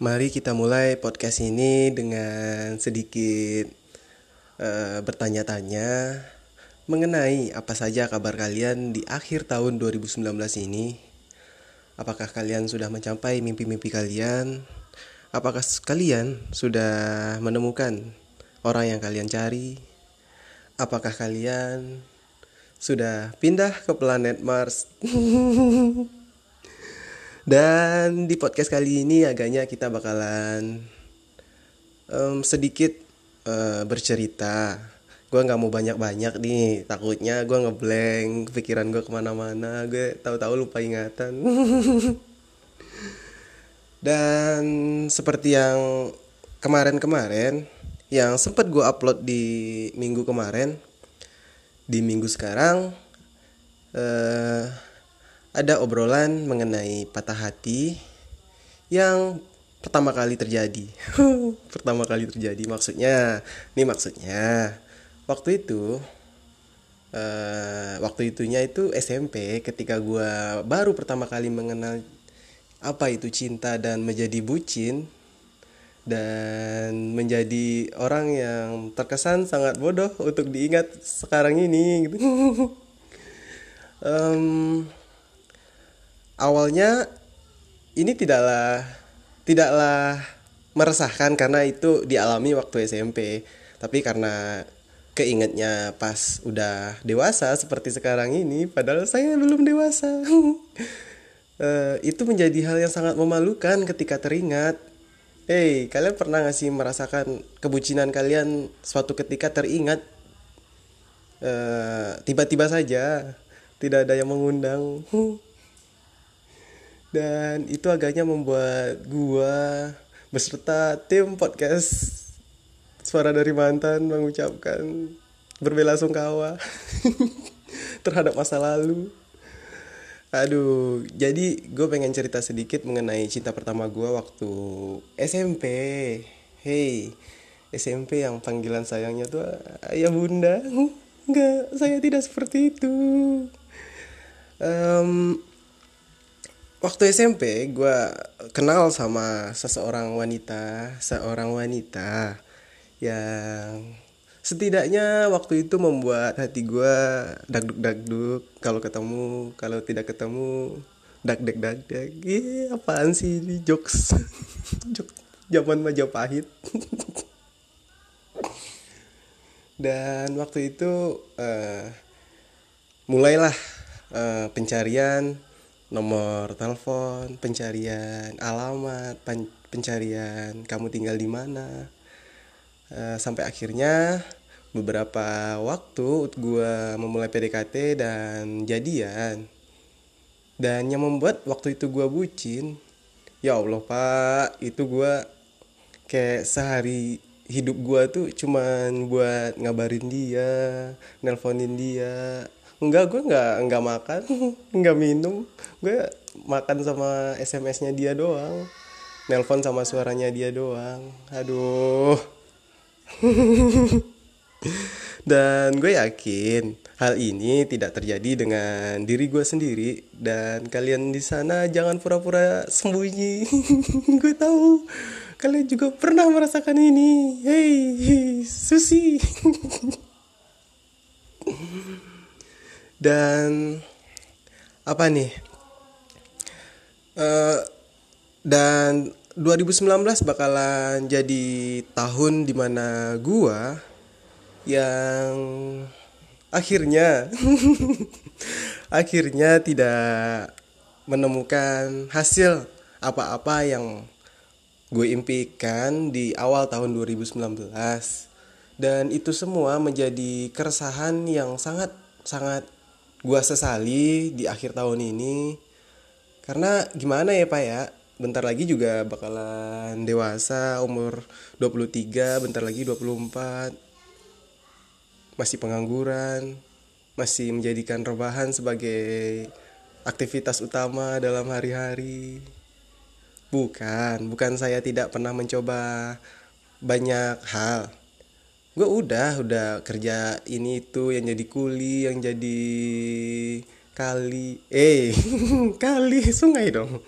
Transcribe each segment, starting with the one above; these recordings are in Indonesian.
Mari kita mulai podcast ini dengan sedikit uh, bertanya-tanya mengenai apa saja kabar kalian di akhir tahun 2019 ini. Apakah kalian sudah mencapai mimpi-mimpi kalian? Apakah kalian sudah menemukan orang yang kalian cari? Apakah kalian sudah pindah ke planet Mars? Dan di podcast kali ini agaknya kita bakalan um, sedikit uh, bercerita. Gue nggak mau banyak-banyak nih, takutnya gue ngeblank, pikiran gue ke mana-mana, gue tahu-tahu lupa ingatan. Dan seperti yang kemarin-kemarin, yang sempat gue upload di minggu kemarin, di minggu sekarang, uh, ada obrolan mengenai patah hati yang pertama kali terjadi. pertama kali terjadi maksudnya, ini maksudnya waktu itu uh, waktu itunya itu SMP ketika gue baru pertama kali mengenal apa itu cinta dan menjadi bucin dan menjadi orang yang terkesan sangat bodoh untuk diingat sekarang ini gitu. um, awalnya ini tidaklah tidaklah meresahkan karena itu dialami waktu SMP tapi karena keingetnya pas udah dewasa seperti sekarang ini padahal saya belum dewasa. Uh, itu menjadi hal yang sangat memalukan ketika teringat. Hey, kalian pernah gak sih merasakan kebucinan kalian suatu ketika teringat? Eh, tiba-tiba uh, saja tidak ada yang mengundang dan itu agaknya membuat gua beserta tim podcast suara dari mantan mengucapkan berbelasungkawa terhadap masa lalu. Aduh jadi gue pengen cerita sedikit mengenai cinta pertama gue waktu SMP hey SMP yang panggilan sayangnya tuh ayah bunda. Enggak saya tidak seperti itu. Um, waktu SMP gue kenal sama seseorang wanita seorang wanita yang setidaknya waktu itu membuat hati gue dagduk dagduk kalau ketemu kalau tidak ketemu dak iya apaan sih ini jokes? Jokes zaman Majapahit. Dan waktu itu uh, mulailah uh, pencarian nomor telepon, pencarian alamat, pencarian kamu tinggal di mana. Uh, sampai akhirnya beberapa waktu gue memulai PDKT dan jadian. Dan yang membuat waktu itu gue bucin, ya Allah pak, itu gue kayak sehari hidup gue tuh cuman buat ngabarin dia, nelponin dia, Enggak, gue nggak nggak makan, nggak minum. Gue makan sama SMS-nya dia doang. Nelpon sama suaranya dia doang. Aduh. dan gue yakin hal ini tidak terjadi dengan diri gue sendiri dan kalian di sana jangan pura-pura sembunyi. gue tahu kalian juga pernah merasakan ini. Hey, hey Susi. dan apa nih uh, dan 2019 bakalan jadi tahun di mana gua yang akhirnya akhirnya tidak menemukan hasil apa-apa yang gue impikan di awal tahun 2019 dan itu semua menjadi keresahan yang sangat sangat gua sesali di akhir tahun ini. Karena gimana ya pak ya? Bentar lagi juga bakalan dewasa umur 23 bentar lagi 24 masih pengangguran masih menjadikan rebahan sebagai aktivitas utama dalam hari-hari. Bukan bukan saya tidak pernah mencoba banyak hal. Gue udah udah kerja ini itu yang jadi kuli yang jadi kali eh kali sungai dong.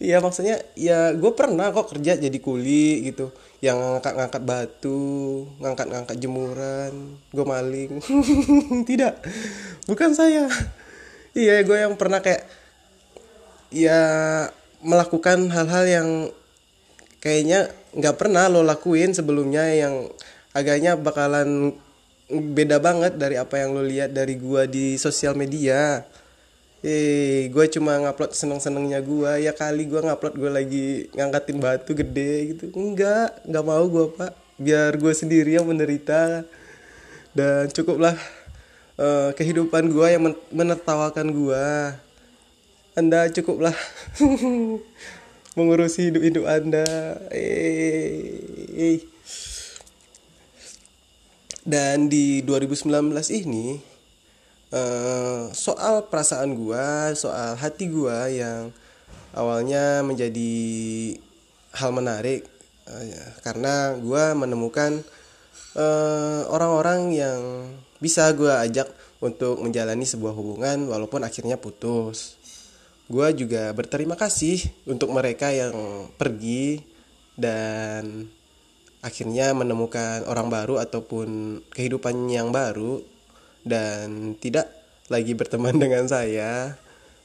Iya maksudnya ya gue pernah kok kerja jadi kuli gitu yang ngangkat-ngangkat batu, ngangkat-ngangkat jemuran, gue maling. Tidak, bukan saya. Iya gue yang pernah kayak ya melakukan hal-hal yang kayaknya nggak pernah lo lakuin sebelumnya yang agaknya bakalan beda banget dari apa yang lo lihat dari gua di sosial media eh gue cuma ngupload seneng-senengnya gue ya kali gue ngupload gue lagi ngangkatin batu gede gitu. Enggak nggak mau gue pak. Biar gue sendiri yang menderita. Dan cukuplah uh, kehidupan gue yang menertawakan gue anda cukuplah mengurusi hidup-hidup anda. Eh, dan di 2019 ini uh, soal perasaan gua soal hati gua yang awalnya menjadi hal menarik uh, ya, karena gua menemukan eh, orang-orang uh, yang bisa gua ajak untuk menjalani sebuah hubungan walaupun akhirnya putus. Gua juga berterima kasih untuk mereka yang pergi dan akhirnya menemukan orang baru ataupun kehidupan yang baru dan tidak lagi berteman dengan saya,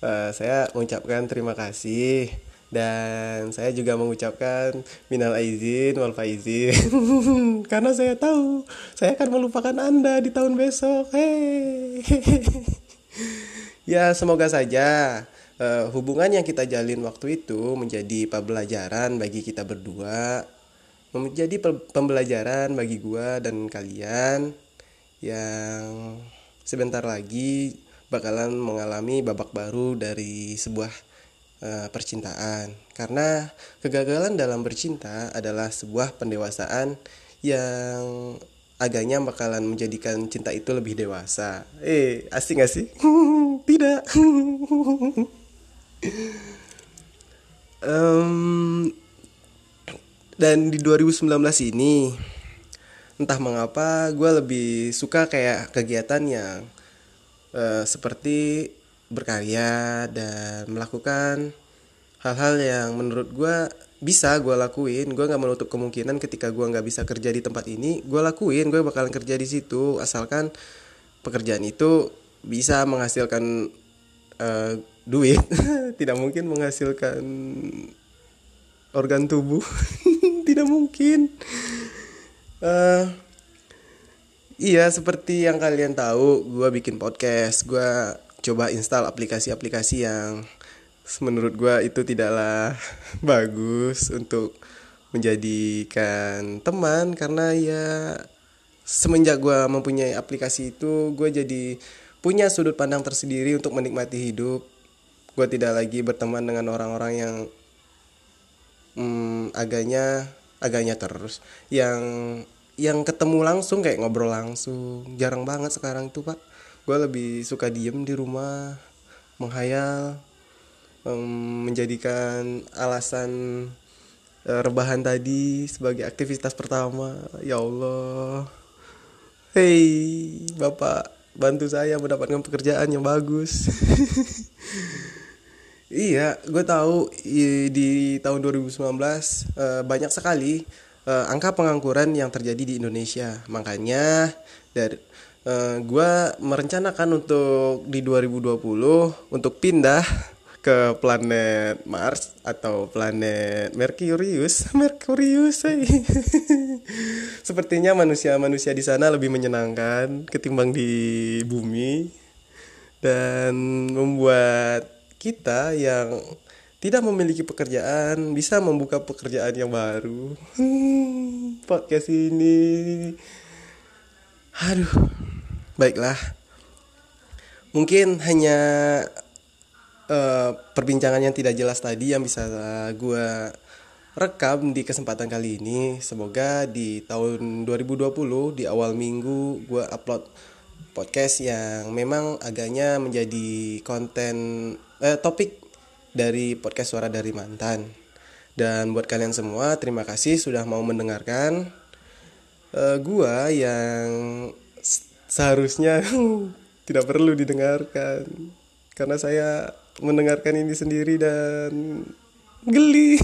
uh, saya mengucapkan terima kasih dan saya juga mengucapkan minal aizin wal faizin karena saya tahu saya akan melupakan Anda di tahun besok. Hei. ya, semoga saja uh, hubungan yang kita jalin waktu itu menjadi pembelajaran bagi kita berdua, menjadi pembelajaran bagi gua dan kalian yang sebentar lagi bakalan mengalami babak baru dari sebuah uh, percintaan karena kegagalan dalam bercinta adalah sebuah pendewasaan yang agaknya bakalan menjadikan cinta itu lebih dewasa. Eh, asing gak sih? Tidak. um, dan di 2019 ini entah mengapa gue lebih suka kayak kegiatan yang uh, seperti berkarya dan melakukan hal-hal yang menurut gue bisa gue lakuin. Gue nggak menutup kemungkinan ketika gue nggak bisa kerja di tempat ini gue lakuin gue bakalan kerja di situ. Asalkan pekerjaan itu bisa menghasilkan uh, duit. Tidak mungkin menghasilkan organ tubuh. Tidak mungkin uh, iya seperti yang kalian tahu gue bikin podcast. Gue coba install aplikasi-aplikasi yang menurut gue itu tidaklah bagus untuk menjadikan teman. Karena ya semenjak gue mempunyai aplikasi itu gue jadi punya sudut pandang tersendiri untuk menikmati hidup. Gue tidak lagi berteman dengan orang-orang yang hmm, agaknya agaknya terus. Yang yang ketemu langsung kayak ngobrol langsung. Jarang banget sekarang tuh pak. Gue lebih suka diem di rumah menghayal um, menjadikan alasan uh, rebahan tadi sebagai aktivitas pertama. Ya Allah. Hei bapak bantu saya mendapatkan pekerjaan yang bagus Iya, gue tahu di tahun 2019 uh, banyak sekali uh, angka pengangguran yang terjadi di Indonesia. Makanya dari uh, gue merencanakan untuk di 2020 untuk pindah ke planet Mars atau planet Merkurius. Merkurius, eh. sepertinya manusia-manusia di sana lebih menyenangkan ketimbang di bumi dan membuat kita yang tidak memiliki pekerjaan bisa membuka pekerjaan yang baru. Hmm, podcast ini, aduh, baiklah. Mungkin hanya uh, perbincangan yang tidak jelas tadi yang bisa gue rekam di kesempatan kali ini. Semoga di tahun 2020 di awal minggu gue upload podcast yang memang agaknya menjadi konten eh, topik dari podcast suara dari mantan. Dan buat kalian semua, terima kasih sudah mau mendengarkan uh, gua yang seharusnya tidak perlu didengarkan karena saya mendengarkan ini sendiri dan geli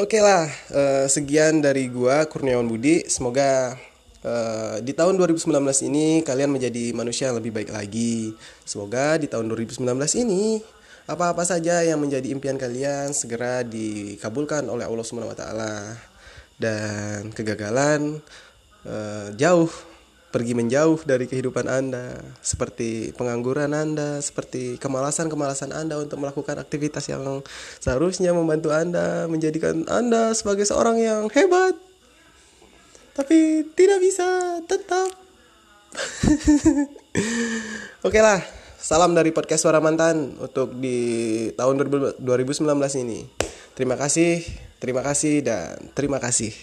Oke lah, uh, sekian dari gua Kurniawan Budi. Semoga uh, di tahun 2019 ini kalian menjadi manusia yang lebih baik lagi. Semoga di tahun 2019 ini apa-apa saja yang menjadi impian kalian segera dikabulkan oleh Allah taala. Dan kegagalan uh, jauh pergi menjauh dari kehidupan Anda, seperti pengangguran Anda, seperti kemalasan-kemalasan Anda untuk melakukan aktivitas yang seharusnya membantu Anda, menjadikan Anda sebagai seorang yang hebat. Tapi tidak bisa tetap. Oke lah, salam dari podcast Suara Mantan untuk di tahun 2019 ini. Terima kasih, terima kasih, dan terima kasih.